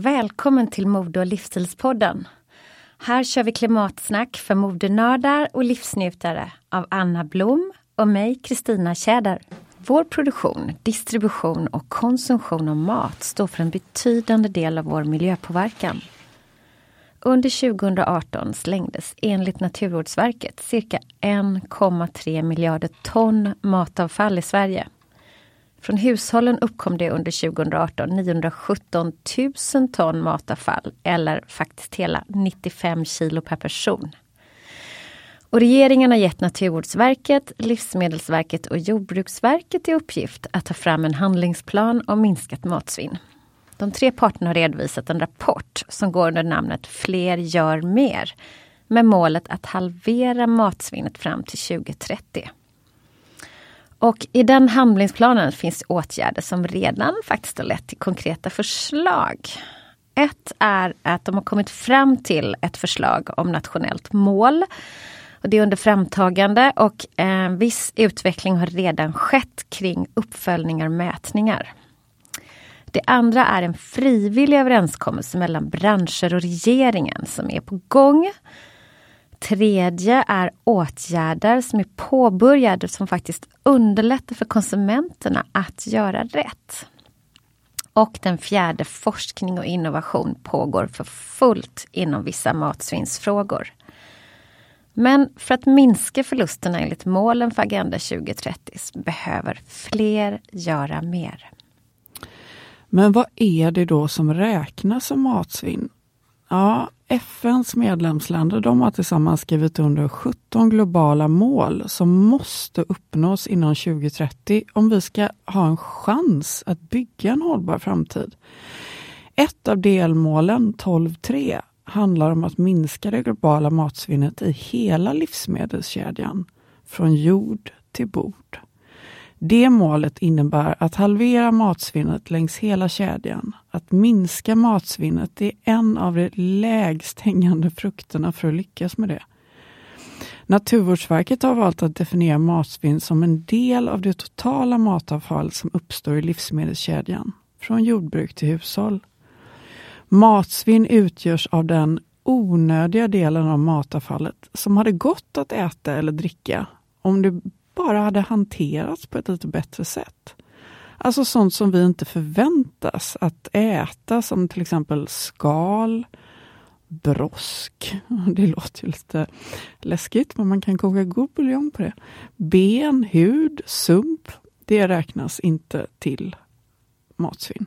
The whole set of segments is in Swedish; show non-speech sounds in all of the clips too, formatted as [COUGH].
Välkommen till Mode och livsstilspodden. Här kör vi klimatsnack för modenördar och livsnjutare av Anna Blom och mig, Kristina Tjäder. Vår produktion, distribution och konsumtion av mat står för en betydande del av vår miljöpåverkan. Under 2018 slängdes enligt Naturvårdsverket cirka 1,3 miljarder ton matavfall i Sverige. Från hushållen uppkom det under 2018 917 000 ton matavfall eller faktiskt hela 95 kilo per person. Och regeringen har gett Naturvårdsverket, Livsmedelsverket och Jordbruksverket i uppgift att ta fram en handlingsplan om minskat matsvinn. De tre parterna har redovisat en rapport som går under namnet Fler gör mer med målet att halvera matsvinnet fram till 2030. Och i den handlingsplanen finns åtgärder som redan faktiskt har lett till konkreta förslag. Ett är att de har kommit fram till ett förslag om nationellt mål. Och det är under framtagande och eh, viss utveckling har redan skett kring uppföljningar och mätningar. Det andra är en frivillig överenskommelse mellan branscher och regeringen som är på gång tredje är åtgärder som är påbörjade som faktiskt underlättar för konsumenterna att göra rätt. Och den fjärde, forskning och innovation pågår för fullt inom vissa matsvinnsfrågor. Men för att minska förlusterna enligt målen för Agenda 2030 behöver fler göra mer. Men vad är det då som räknas som matsvinn? Ja, FNs medlemsländer de har tillsammans skrivit under 17 globala mål som måste uppnås innan 2030 om vi ska ha en chans att bygga en hållbar framtid. Ett av delmålen, 12.3, handlar om att minska det globala matsvinnet i hela livsmedelskedjan, från jord till bord. Det målet innebär att halvera matsvinnet längs hela kedjan. Att minska matsvinnet är en av de lägst hängande frukterna för att lyckas med det. Naturvårdsverket har valt att definiera matsvinn som en del av det totala matavfall som uppstår i livsmedelskedjan, från jordbruk till hushåll. Matsvinn utgörs av den onödiga delen av matavfallet som hade gått att äta eller dricka om det bara hade hanterats på ett lite bättre sätt. Alltså sånt som vi inte förväntas att äta som till exempel skal, brosk. [LAUGHS] Det låter ju lite läskigt men man kan koka god buljong på det. Ben, hud, sump. Det räknas inte till matsvinn.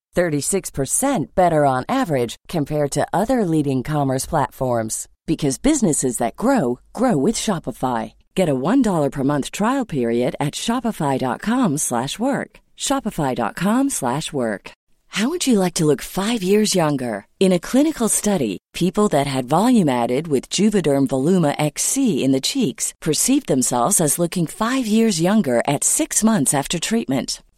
36% better on average compared to other leading commerce platforms because businesses that grow grow with Shopify. Get a $1 per month trial period at shopify.com/work. shopify.com/work. How would you like to look 5 years younger? In a clinical study, people that had volume added with Juvederm Voluma XC in the cheeks perceived themselves as looking 5 years younger at 6 months after treatment.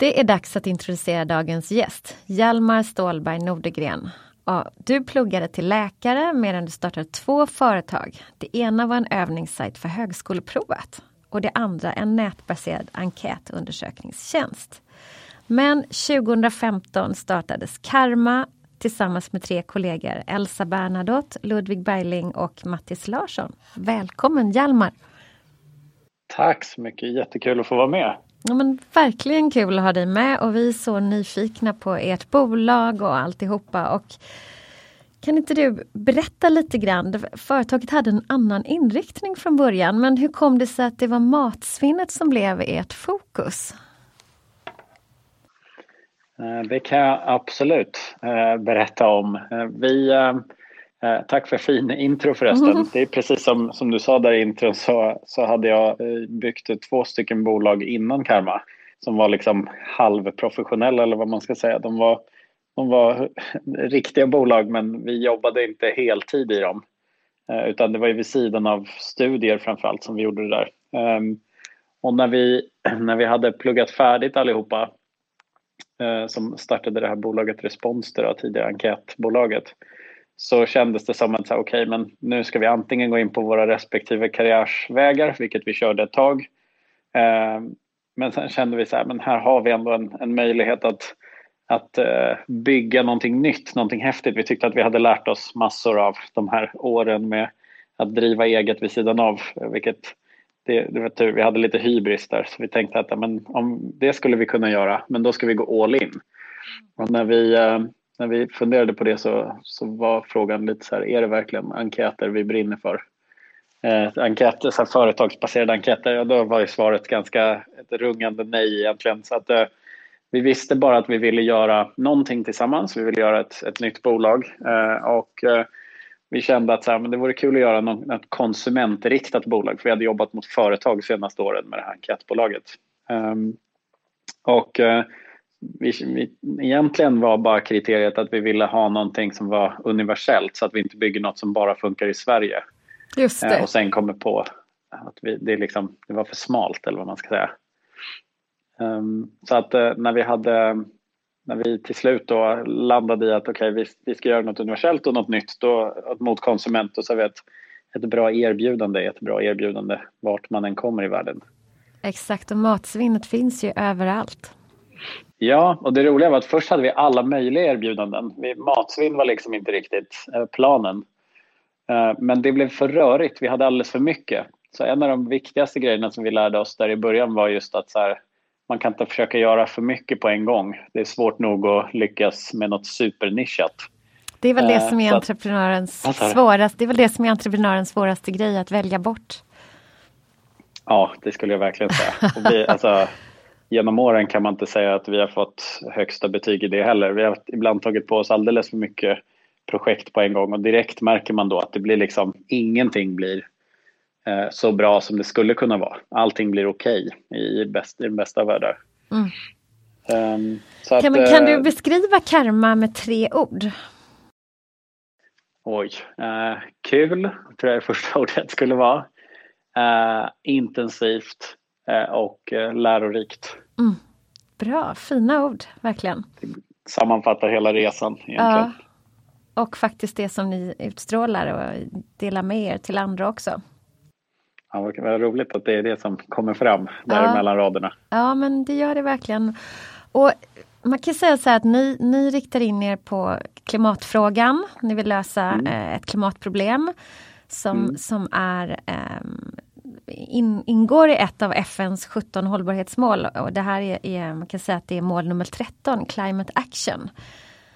Det är dags att introducera dagens gäst, Hjalmar Stålberg Nordegren. Ja, du pluggade till läkare medan du startade två företag. Det ena var en övningssajt för högskoleprovet och det andra en nätbaserad enkätundersökningstjänst. Men 2015 startades Karma tillsammans med tre kollegor, Elsa Bernadotte, Ludvig Bergling och Mattis Larsson. Välkommen Hjalmar! Tack så mycket, jättekul att få vara med. Ja, men verkligen kul att ha dig med och vi är så nyfikna på ert bolag och alltihopa. Och kan inte du berätta lite grann? Företaget hade en annan inriktning från början, men hur kom det sig att det var matsvinnet som blev ert fokus? Eh, det kan jag absolut eh, berätta om. Eh, Eh, tack för fin intro förresten. Mm. [LAUGHS] Det är precis som, som du sa där i intron så, så hade jag byggt två stycken bolag innan Karma som var liksom halvprofessionella eller vad man ska säga. De var, de var [LAUGHS] riktiga bolag men vi jobbade inte heltid i dem. Utan det var ju vid sidan av studier framförallt som vi gjorde det där. Ehm, och när vi, [CLEARS THROAT] när vi hade pluggat färdigt allihopa Eh, som startade det här bolaget Responster, tidigare enkätbolaget, så kändes det som att okej, okay, men nu ska vi antingen gå in på våra respektive karriärsvägar, vilket vi körde ett tag. Eh, men sen kände vi så här, men här har vi ändå en, en möjlighet att, att eh, bygga någonting nytt, någonting häftigt. Vi tyckte att vi hade lärt oss massor av de här åren med att driva eget vid sidan av, vilket det, det var tur, vi hade lite hybris där så vi tänkte att men, om det skulle vi kunna göra men då ska vi gå all in. Och när, vi, eh, när vi funderade på det så, så var frågan lite så här, är det verkligen enkäter vi brinner för? Eh, enkäter, så här, företagsbaserade enkäter, ja, då var ju svaret ganska ett rungande nej egentligen. Så att, eh, vi visste bara att vi ville göra någonting tillsammans, vi ville göra ett, ett nytt bolag eh, och eh, vi kände att så här, men det vore kul att göra något, ett konsumentriktat bolag för vi hade jobbat mot företag senaste åren med det här enkätbolaget. Um, och eh, vi, vi, egentligen var bara kriteriet att vi ville ha någonting som var universellt så att vi inte bygger något som bara funkar i Sverige. Just det. Uh, och sen kommer på att vi, det, liksom, det var för smalt eller vad man ska säga. Um, så att uh, när vi hade när vi till slut då landade i att okay, vi, vi ska göra något universellt och något nytt då, mot konsument och så har vi ett, ett bra erbjudande, ett bra erbjudande vart man än kommer i världen. Exakt, och matsvinnet finns ju överallt. Ja, och det roliga var att först hade vi alla möjliga erbjudanden. Vi, matsvinn var liksom inte riktigt eh, planen. Eh, men det blev för rörigt, vi hade alldeles för mycket. Så en av de viktigaste grejerna som vi lärde oss där i början var just att så här, man kan inte försöka göra för mycket på en gång. Det är svårt nog att lyckas med något supernischat. Det är väl det som är entreprenörens svåraste, det är väl det som är entreprenörens svåraste grej, att välja bort. Ja, det skulle jag verkligen säga. Vi, alltså, [LAUGHS] genom åren kan man inte säga att vi har fått högsta betyg i det heller. Vi har ibland tagit på oss alldeles för mycket projekt på en gång och direkt märker man då att det blir liksom ingenting blir Eh, så bra som det skulle kunna vara. Allting blir okej okay i, bäst, i den bästa av världar. Mm. Um, kan, att, kan, du eh, beskriva karma med tre ord? Oj, uh, kul tror jag det första [LAUGHS] ordet skulle vara. Uh, intensivt och lärorikt. Mm. Bra, fina ord, verkligen. Det sammanfattar hela resan egentligen. Ja. Och faktiskt det som ni utstrålar och delar med er till andra också. Ja, vad roligt att det är det som kommer fram där ja. mellan raderna. Ja, men det gör det verkligen. Och man kan säga så här att ni, ni riktar in er på klimatfrågan. Ni vill lösa mm. eh, ett klimatproblem som, mm. som är eh, in, ingår i ett av FNs 17 hållbarhetsmål och det här är, är, man kan säga att det är mål nummer 13, Climate Action.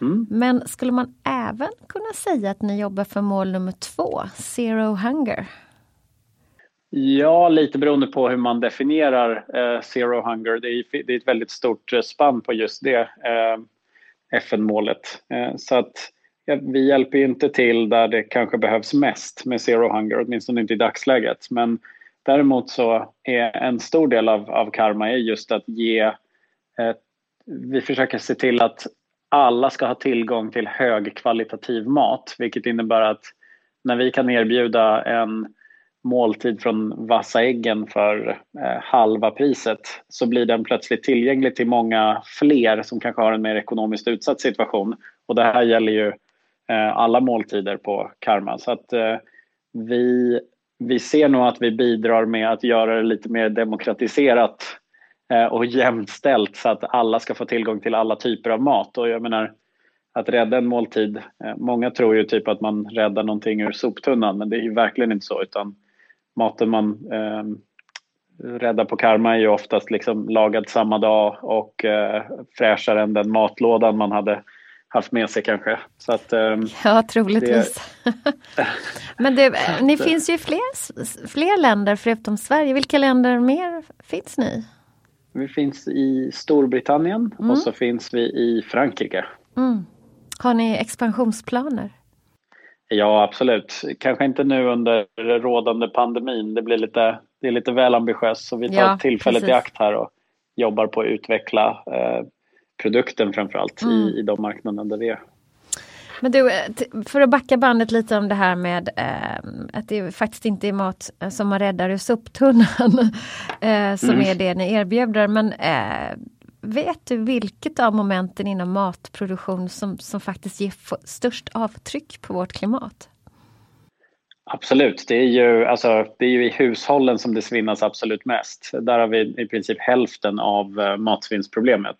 Mm. Men skulle man även kunna säga att ni jobbar för mål nummer två, Zero Hunger? Ja, lite beroende på hur man definierar eh, zero hunger. Det är, det är, ett väldigt stort eh, spann på just det eh, FN-målet. Eh, så att ja, vi hjälper inte till där det kanske behövs mest med zero hunger, åtminstone inte i dagsläget. Men däremot så är en stor del av, av karma är just att ge eh, vi försöker se till att alla ska ha tillgång till högkvalitativ mat, vilket innebär att när vi kan erbjuda en måltid från Vassa äggen för eh, halva priset så blir den plötsligt tillgänglig till många fler som kanske har en mer ekonomiskt utsatt situation. Och det här gäller ju eh, alla måltider på Karma. Så att eh, vi, vi ser nog att vi bidrar med att göra det lite mer demokratiserat eh, och jämställt så att alla ska få tillgång till alla typer av mat. Och jag menar, att rädda en måltid. Eh, många tror ju typ att man räddar någonting ur soptunnan men det är ju verkligen inte så utan maten man eh, räddar på Karma är ju oftast liksom lagad samma dag och eh, fräschare än den matlådan man hade haft med sig kanske. Så att, eh, ja, troligtvis. Det... [LAUGHS] Men du, ni [LAUGHS] finns ju i fler, fler länder förutom Sverige. Vilka länder mer finns ni Vi finns i Storbritannien mm. och så finns vi i Frankrike. Mm. Har ni expansionsplaner? Ja, absolut. Kanske inte nu under rådande pandemin. Det, blir lite, det är lite väl ambitiöst så vi tar ja, tillfället precis. i akt här och jobbar på att utveckla eh, produkten framförallt mm. i, i de marknaderna där vi är. Men du, eh, för att backa bandet lite om det här med eh, att det faktiskt inte är mat eh, som man räddar ur soptunnan [LAUGHS] eh, som mm. är det ni erbjuder. Men eh, Vet du vilket av momenten inom matproduktion som, som faktiskt ger störst avtryck på vårt klimat? Absolut, det är, ju, alltså, det är ju i hushållen som det svinnas absolut mest. Där har vi i princip hälften av uh, matsvinnsproblemet.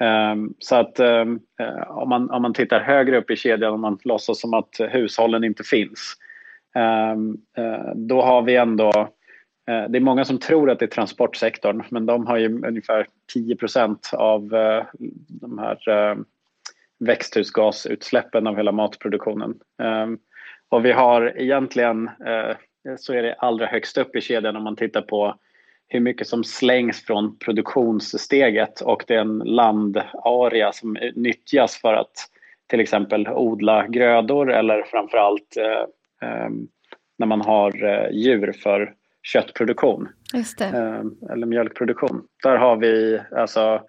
Ehm, så att ehm, eh, om, man, om man tittar högre upp i kedjan, om man låtsas som att hushållen inte finns, ehm, eh, då har vi ändå eh, det är många som tror att det är transportsektorn men de har ju ungefär 10% av de här växthusgasutsläppen av hela matproduktionen. Och vi har egentligen, så är det allra högst upp i kedjan om man tittar på hur mycket som slängs från produktionssteget och den landarea som nyttjas för att till exempel odla grödor eller framförallt eh, eh, när man har eh, djur för köttproduktion. Eh, eller mjölkproduktion. Där har vi alltså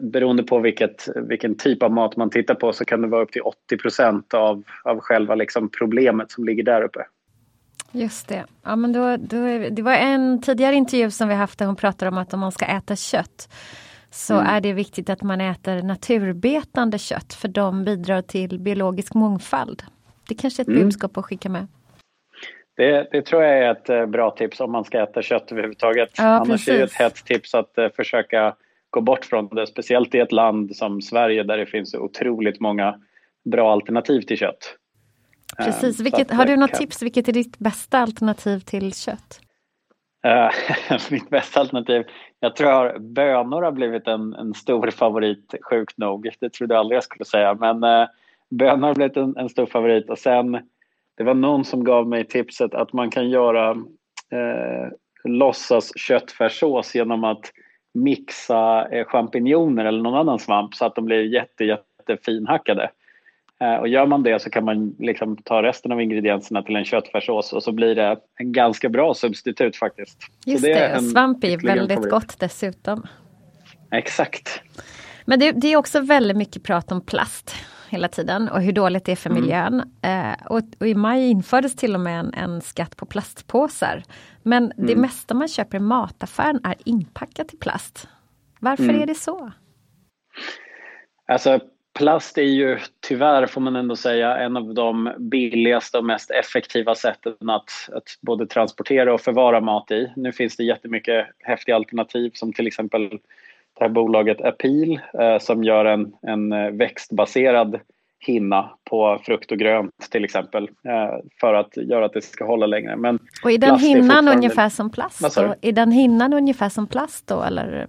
beroende på vilket, vilken typ av mat man tittar på så kan det vara upp till 80 procent av, av själva liksom problemet som ligger där uppe. Just det. Ja, men då, då, det var en tidigare intervju som vi haft där hon pratade om att om man ska äta kött så mm. är det viktigt att man äter naturbetande kött för de bidrar till biologisk mångfald. Det kanske är ett mm. budskap att skicka med. Det, det, tror jag är ett eh, bra tips om man ska äta kött överhuvudtaget. Ja, Annars precis. är det ett hett tips att uh, försöka gå bort från det, speciellt i ett land som Sverige där det finns otroligt många bra alternativ till kött. Precis. Ehm, Vilket, har du något kan... tips? Vilket är ditt bästa alternativ till kött? Uh, [LAUGHS] mitt bästa alternativ? Jag tror bönor har blivit en, en stor favorit, sjukt nog. Det trodde jag aldrig jag skulle säga. Men uh, bönor har blivit en, en, stor favorit. Och sen, det var någon som gav mig tipset att man kan göra uh, låtsas köttfärssås genom att mixa uh, champinjoner eller någon annan svamp så att de blir jätte, jätte finhackade. Eh, och gör man det så kan man liksom ta resten av ingredienserna till en köttfärssås och så blir det en ganska bra substitut faktiskt. Just det, det svamp är väldigt favorit. gott dessutom. Exakt. Men det, det, är också väldigt mycket prat om plast hela tiden och hur dåligt det är för mm. miljön. Eh, och, och, i maj infördes till och med en, en skatt på plastpåsar. Men mm. det mesta man köper i mataffären är inpackat i plast. Varför mm. är det så? Alltså Plast är ju tyvärr, får man ändå säga, en av de billigaste och mest effektiva sätten att, att både transportera och förvara mat i. Nu finns det jättemycket häftiga alternativ som till exempel det här bolaget Appeal eh, som gör en, en eh, växtbaserad hinna på frukt och grönt till exempel eh, för att göra att det ska hålla längre. Men och är den hinnan ungefär som plast? Då? Är den hinnan ungefär som plast då eller?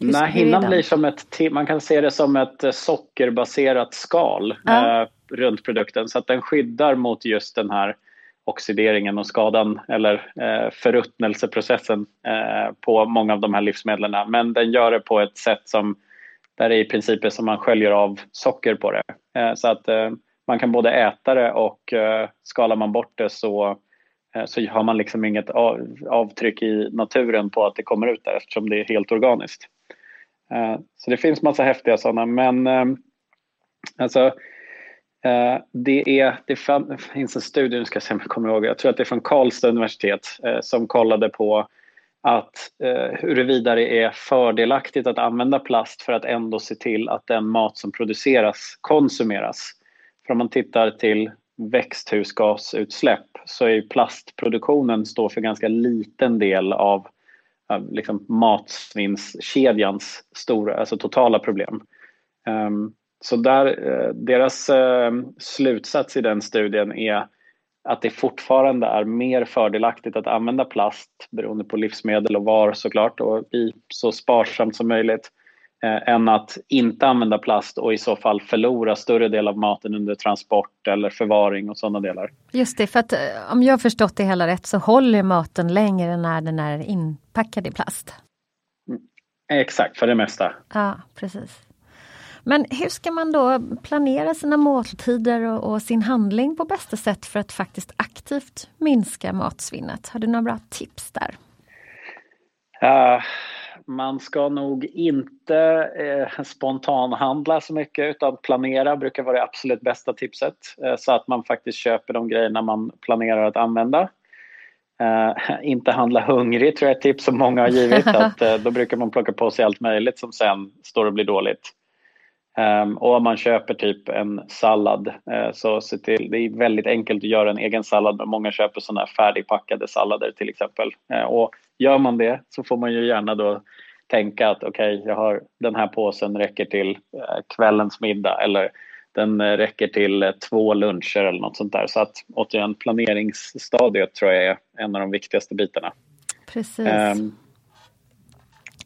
Nej, hinnan blir som ett, man kan se det som ett eh, sockerbaserat skal ja. eh, runt produkten så att den skyddar mot just den här oxideringen och skadan eller eh, förruttnelseprocessen eh, på många av de här livsmedlen. Men den gör det på ett sätt som där det i princip är som man sköljer av socker på det. Eh, så att eh, man kan både äta det och eh, skalar man bort det så eh, så har man liksom inget avtryck i naturen på att det kommer ut där eftersom det är helt organiskt. Eh, så det finns massa häftiga sådana men ehm, alltså eh, det, är, det finns en studie, nu ska jag se om jag kommer ihåg, jag tror att det är från Karlstad universitet eh, som kollade på att huruvida det är fördelaktigt att använda plast för att ändå se till att den mat som produceras konsumeras. För om man tittar till växthusgasutsläpp så är plastproduktionen står för ganska liten del av liksom matsvinnskedjans stora, alltså totala problem. Um, så där, eh, deras ehm, slutsats i den studien är att det fortfarande är mer fördelaktigt att använda plast beroende på livsmedel och var såklart och i så sparsamt som möjligt än att inte använda plast och i så fall förlora större del av maten under transport eller förvaring och sådana delar. Just det, för att eh, om jag förstått det hela rätt så håller maten längre när den är inpackad i plast. Mm, exakt, för det mesta. Ja, precis. Men hur ska man då planera sina måltider och, och, sin handling på bästa sätt för att faktiskt aktivt minska matsvinnet? Har du några bra tips där? Uh, man ska nog inte eh, spontanhandla så mycket utan planera brukar vara det absolut bästa tipset. Eh, så att man faktiskt köper de grejerna man planerar att använda. Eh, inte handla hungrig tror jag är ett tips som många har givit. [LAUGHS] att, eh, då brukar man plocka på sig allt möjligt som sen står och blir dåligt. Um, och om man köper typ en sallad uh, så se till, det är väldigt enkelt att göra en egen sallad men många köper sådana färdigpackade sallader till exempel. Uh, och gör man det så får man ju gärna då tänka att okej, okay, jag har den här påsen räcker till uh, kvällens middag eller den räcker till två luncher eller något sånt där. Så att återigen planeringsstadiet tror jag är en av de viktigaste bitarna. Precis. Um,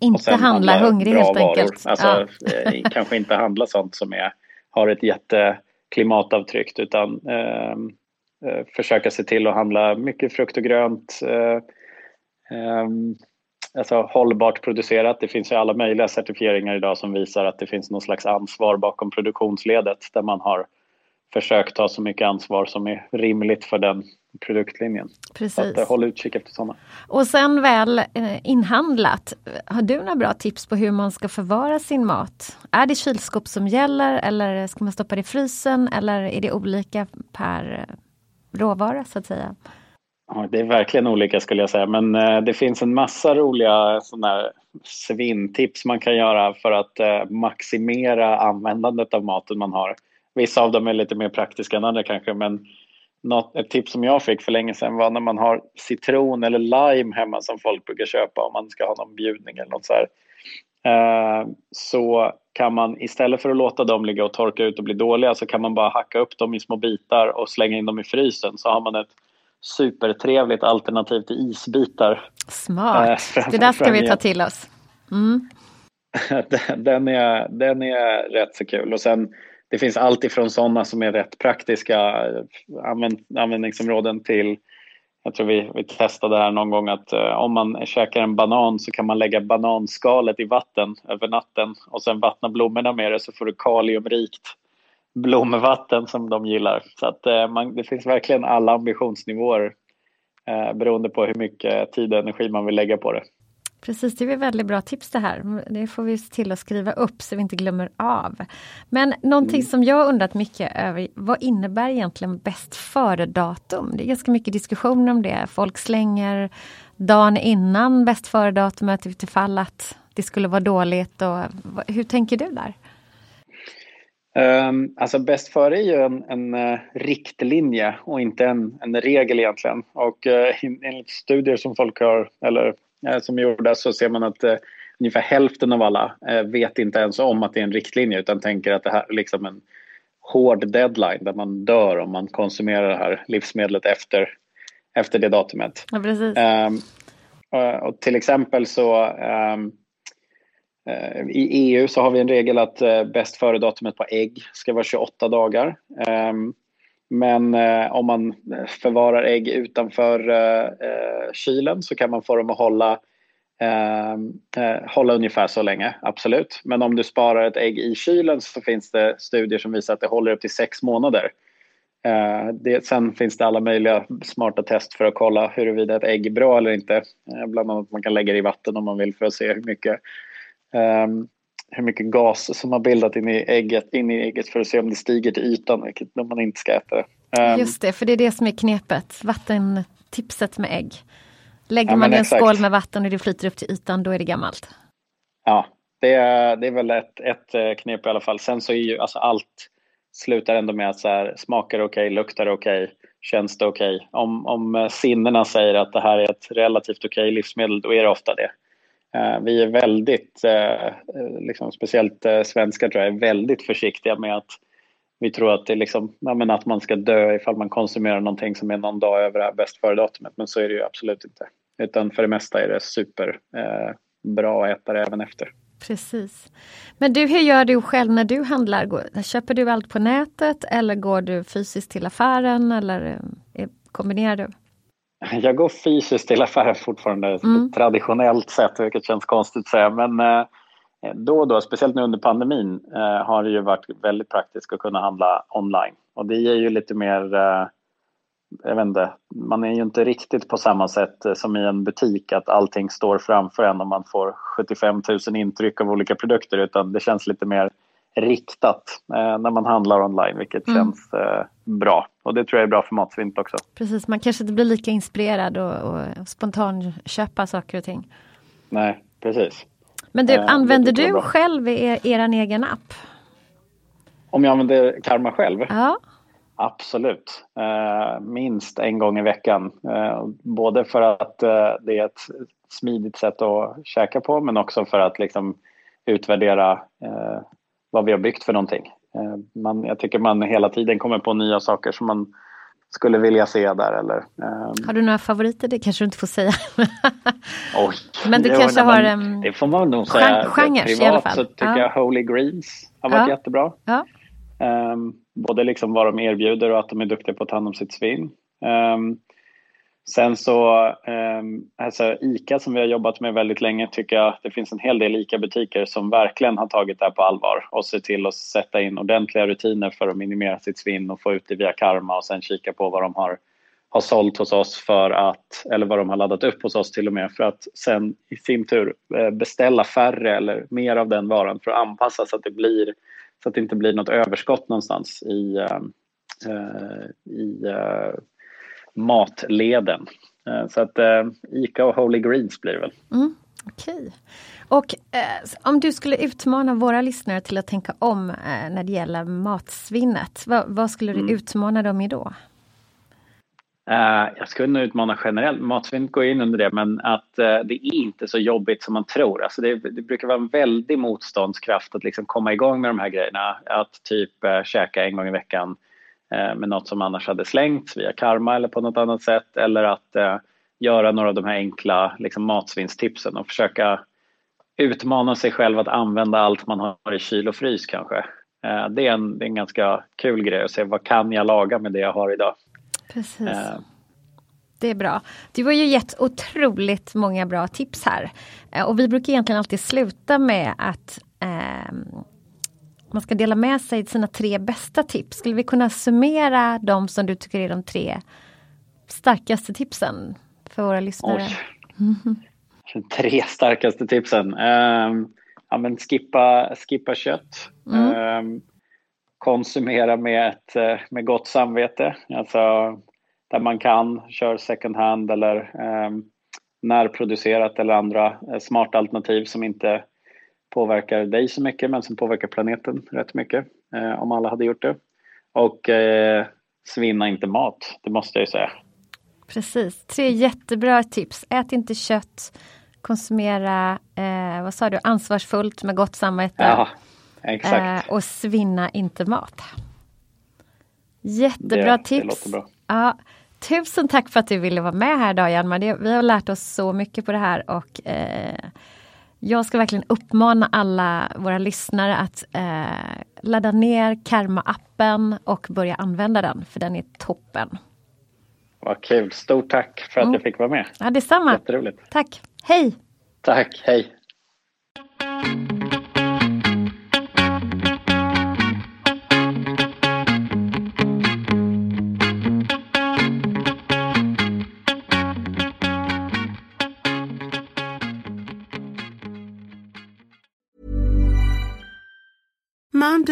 inte handla hungrig helt enkelt. Alltså, ja. Eh, kanske inte handla sånt som är, har ett jätteklimatavtryck utan ehm, eh, försöka se till att handla mycket frukt och grönt. Eh, ehm, alltså hållbart producerat. Det finns ju alla möjliga certifieringar idag som visar att det finns någon slags ansvar bakom produktionsledet där man har försökt ta så mycket ansvar som är rimligt för den produktlinjen. Precis. Så att, eh, håll utkik efter sådana. Och sen väl eh, inhandlat, har du några bra tips på hur man ska förvara sin mat? Är det kylskåp som gäller eller ska man stoppa det i frysen eller är det olika per eh, råvara så att säga? Ja, det är verkligen olika skulle jag säga men eh, det finns en massa roliga sådana svintips man kan göra för att eh, maximera användandet av maten man har. Vissa av dem är lite mer praktiska än andra kanske men något, ett tips som jag fick för länge sedan var när man har citron eller lime hemma som folk brukar köpa om man ska ha någon bjudning eller något så här. Eh, så kan man istället för att låta dem ligga och torka ut och bli dåliga så kan man bara hacka upp dem i små bitar och slänga in dem i frysen så har man ett supertrevligt alternativ till isbitar. Smart, eh, det där ska vi ta till oss. Mm. [LAUGHS] den, är, den är rätt så kul och sen det finns allt ifrån sådana som är rätt praktiska eh, använd, användningsområden till jag tror vi, vi testade här någon gång att uh, om man käkar en banan så kan man lägga bananskalet i vatten över natten och sen vattna blommorna med det så får du kaliumrikt blomvatten som de gillar. Så att uh, man, det finns verkligen alla ambitionsnivåer uh, beroende på hur mycket tid och energi man vill lägga på det. Precis, det är väldigt bra tips det här. Det får vi se till att skriva upp så vi inte glömmer av. Men någonting mm. som jag undrat mycket över, vad innebär egentligen bäst före-datum? Det är ganska mycket diskussioner om det. Folk slänger dagen innan bäst före-datumet utifall att det skulle vara dåligt. Och, hur tänker du där? Um, alltså bäst före är ju en, en uh, riktlinje och inte en, en regel egentligen. Och uh, enligt studier som folk har, eller Eh, som är gjorda så ser man att eh, ungefär hälften av alla vet inte ens om att det är en riktlinje utan tänker att det här är liksom en hård deadline där man dör om man konsumerar det här livsmedlet efter, efter det datumet. Ja, precis. Um, och till exempel så um, Eh, i EU så har vi en regel att eh, bäst före-datumet på ägg ska vara 28 dagar. Ehm, men eh, om man förvarar ägg utanför kylen så kan man få dem att hålla, ehm, hålla ungefär så länge, absolut. Men om du sparar ett ägg i kylen så finns det studier som visar att det håller upp till sex månader. Det, sen finns det alla möjliga smarta test för att kolla huruvida ett ägg är bra eller inte. Bland annat man kan lägga det i vatten om man vill för att se hur mycket ehm, hur mycket gas som har bildat in i ägget, in i ägget för att se om det stiger till ytan, vilket man inte ska äta. Um, Just det, för det är det som är knepet, vattentipset med ägg. Lägger ja, man det i en skål med vatten och det flyter upp till ytan, då är det gammalt. Ja, det är, det är väl ett, ett eh, knep i alla fall. Sen så är ju alltså allt slutar ändå med att så här, smakar okej, okay, luktar okej, okay, känns det okej. Okay. Om, om eh, sinnena säger att det här är ett relativt okej livsmedel, då är det ofta det. Eh, vi är väldigt, eh, eh, liksom, speciellt eh, svenskar tror jag, är väldigt försiktiga med att vi tror att, det liksom, ja, att man ska dö ifall man konsumerar någonting som är någon dag över det här bäst före-datumet. Men så är det ju absolut inte. Utan för det mesta är det superbra eh, att äta det även efter. Precis. Men du, hur gör du själv när du handlar? Köper du allt på nätet eller går du fysiskt till affären eller eh, kombinerar du? [LAUGHS] Jag går fysiskt till affären fortfarande mm. traditionellt sett, vilket känns konstigt att säga. Men eh, då och då, speciellt nu under pandemin, eh, har det ju varit väldigt praktiskt att kunna handla online. Och det ger ju lite mer, eh, jag vet inte, man är ju inte riktigt på samma sätt som i en butik att allting står framför en och man får 75 000 intryck av olika produkter utan det känns lite mer riktat eh, när man handlar online, vilket mm. känns eh, bra. Och det tror jag är bra för matsvint också. Precis, man kanske inte blir lika inspirerad och, och spontan köpa saker och ting. Nej, precis. Men du, eh, använder du själv er, er egen app? Om jag använder Karma själv? Ja. Absolut. Eh, minst en gång i veckan. Eh, både för att eh, det är ett smidigt sätt att käka på men också för att liksom utvärdera eh, vad vi har byggt för någonting. Eh, man, jag tycker man hela tiden kommer på nya saker som man skulle vilja se där. Eller, um... Har du några favoriter? Det kanske du inte får säga. [LAUGHS] Oj, men du kanske har en Det får man nog säga. Genre, Privat i alla fall. så tycker ja. jag Holy Greens har varit ja. jättebra. Ja. Um, både liksom vad de erbjuder och att de är duktiga på att ta hand om sitt svinn. Um, sen så, eh, alltså ICA som vi har jobbat med väldigt länge tycker jag det finns en hel del ICA-butiker som verkligen har tagit det här på allvar och ser till att sätta in ordentliga rutiner för att minimera sitt svinn och få ut det via Karma och sen kika på vad de har har sålt hos oss för att, eller vad de har laddat upp hos oss till och med för att sen i sin tur eh, beställa färre eller mer av den varan för att anpassa så att det blir så att det inte blir något överskott någonstans i, ehm, eh, i eh, matleden. Uh, så att ICA och Holy Greens blir det väl. Mm, Okej. Okay. Och om du skulle utmana våra lyssnare till att tänka om när det gäller matsvinnet, vad, vad skulle du mm. utmana dem i då? Uh, jag skulle nog utmana generellt, matsvinn går in under det, men att det är inte så jobbigt som man tror. Alltså det, det, brukar vara en väldig motståndskraft att liksom komma igång med de här grejerna. Att typ käka en gång i veckan med något som annars hade slängts via karma eller på något annat sätt. Eller att uh, göra några av de här enkla liksom, matsvinnstipsen och försöka utmana sig själv att använda allt man har i kyl och frys kanske. det, är en, det är en ganska kul grej att se vad kan jag laga med det jag har idag. Precis. Uh, det är bra. Du har ju gett otroligt många bra tips här. Och vi brukar egentligen alltid sluta med att uh, man ska dela med sig sina tre bästa tips. Skulle vi kunna summera de som du tycker är de tre starkaste tipsen för våra lyssnare? Mm -hmm. [LAUGHS] Tre starkaste tipsen. Um, ja, men skippa, skippa kött. Mm. Um, konsumera med, ett, eh, med gott samvete. Alltså där man kan, kör second hand eller eh, närproducerat eller andra eh, smarta alternativ som inte påverkar dig så mycket men som påverkar planeten rätt mycket eh, om alla hade gjort det. Och eh, svinna inte mat, det måste jag ju säga. Precis, tre jättebra tips. Ät inte kött, konsumera, eh, vad sa du, ansvarsfullt med gott samvete. Ja, Exakt. Eh, och svinna inte mat. Jättebra det, tips. Det ja, tusen tack för att du ville vara med här idag Hjalmar. Vi har lärt oss så mycket på det här och eh, jag ska verkligen uppmana alla våra lyssnare att eh, ladda ner Karma-appen och börja använda den för den är toppen. Vad kul, stort tack för att mm. jag fick vara med. Ja, detsamma. Jätteroligt. Tack, hej! Tack, hej!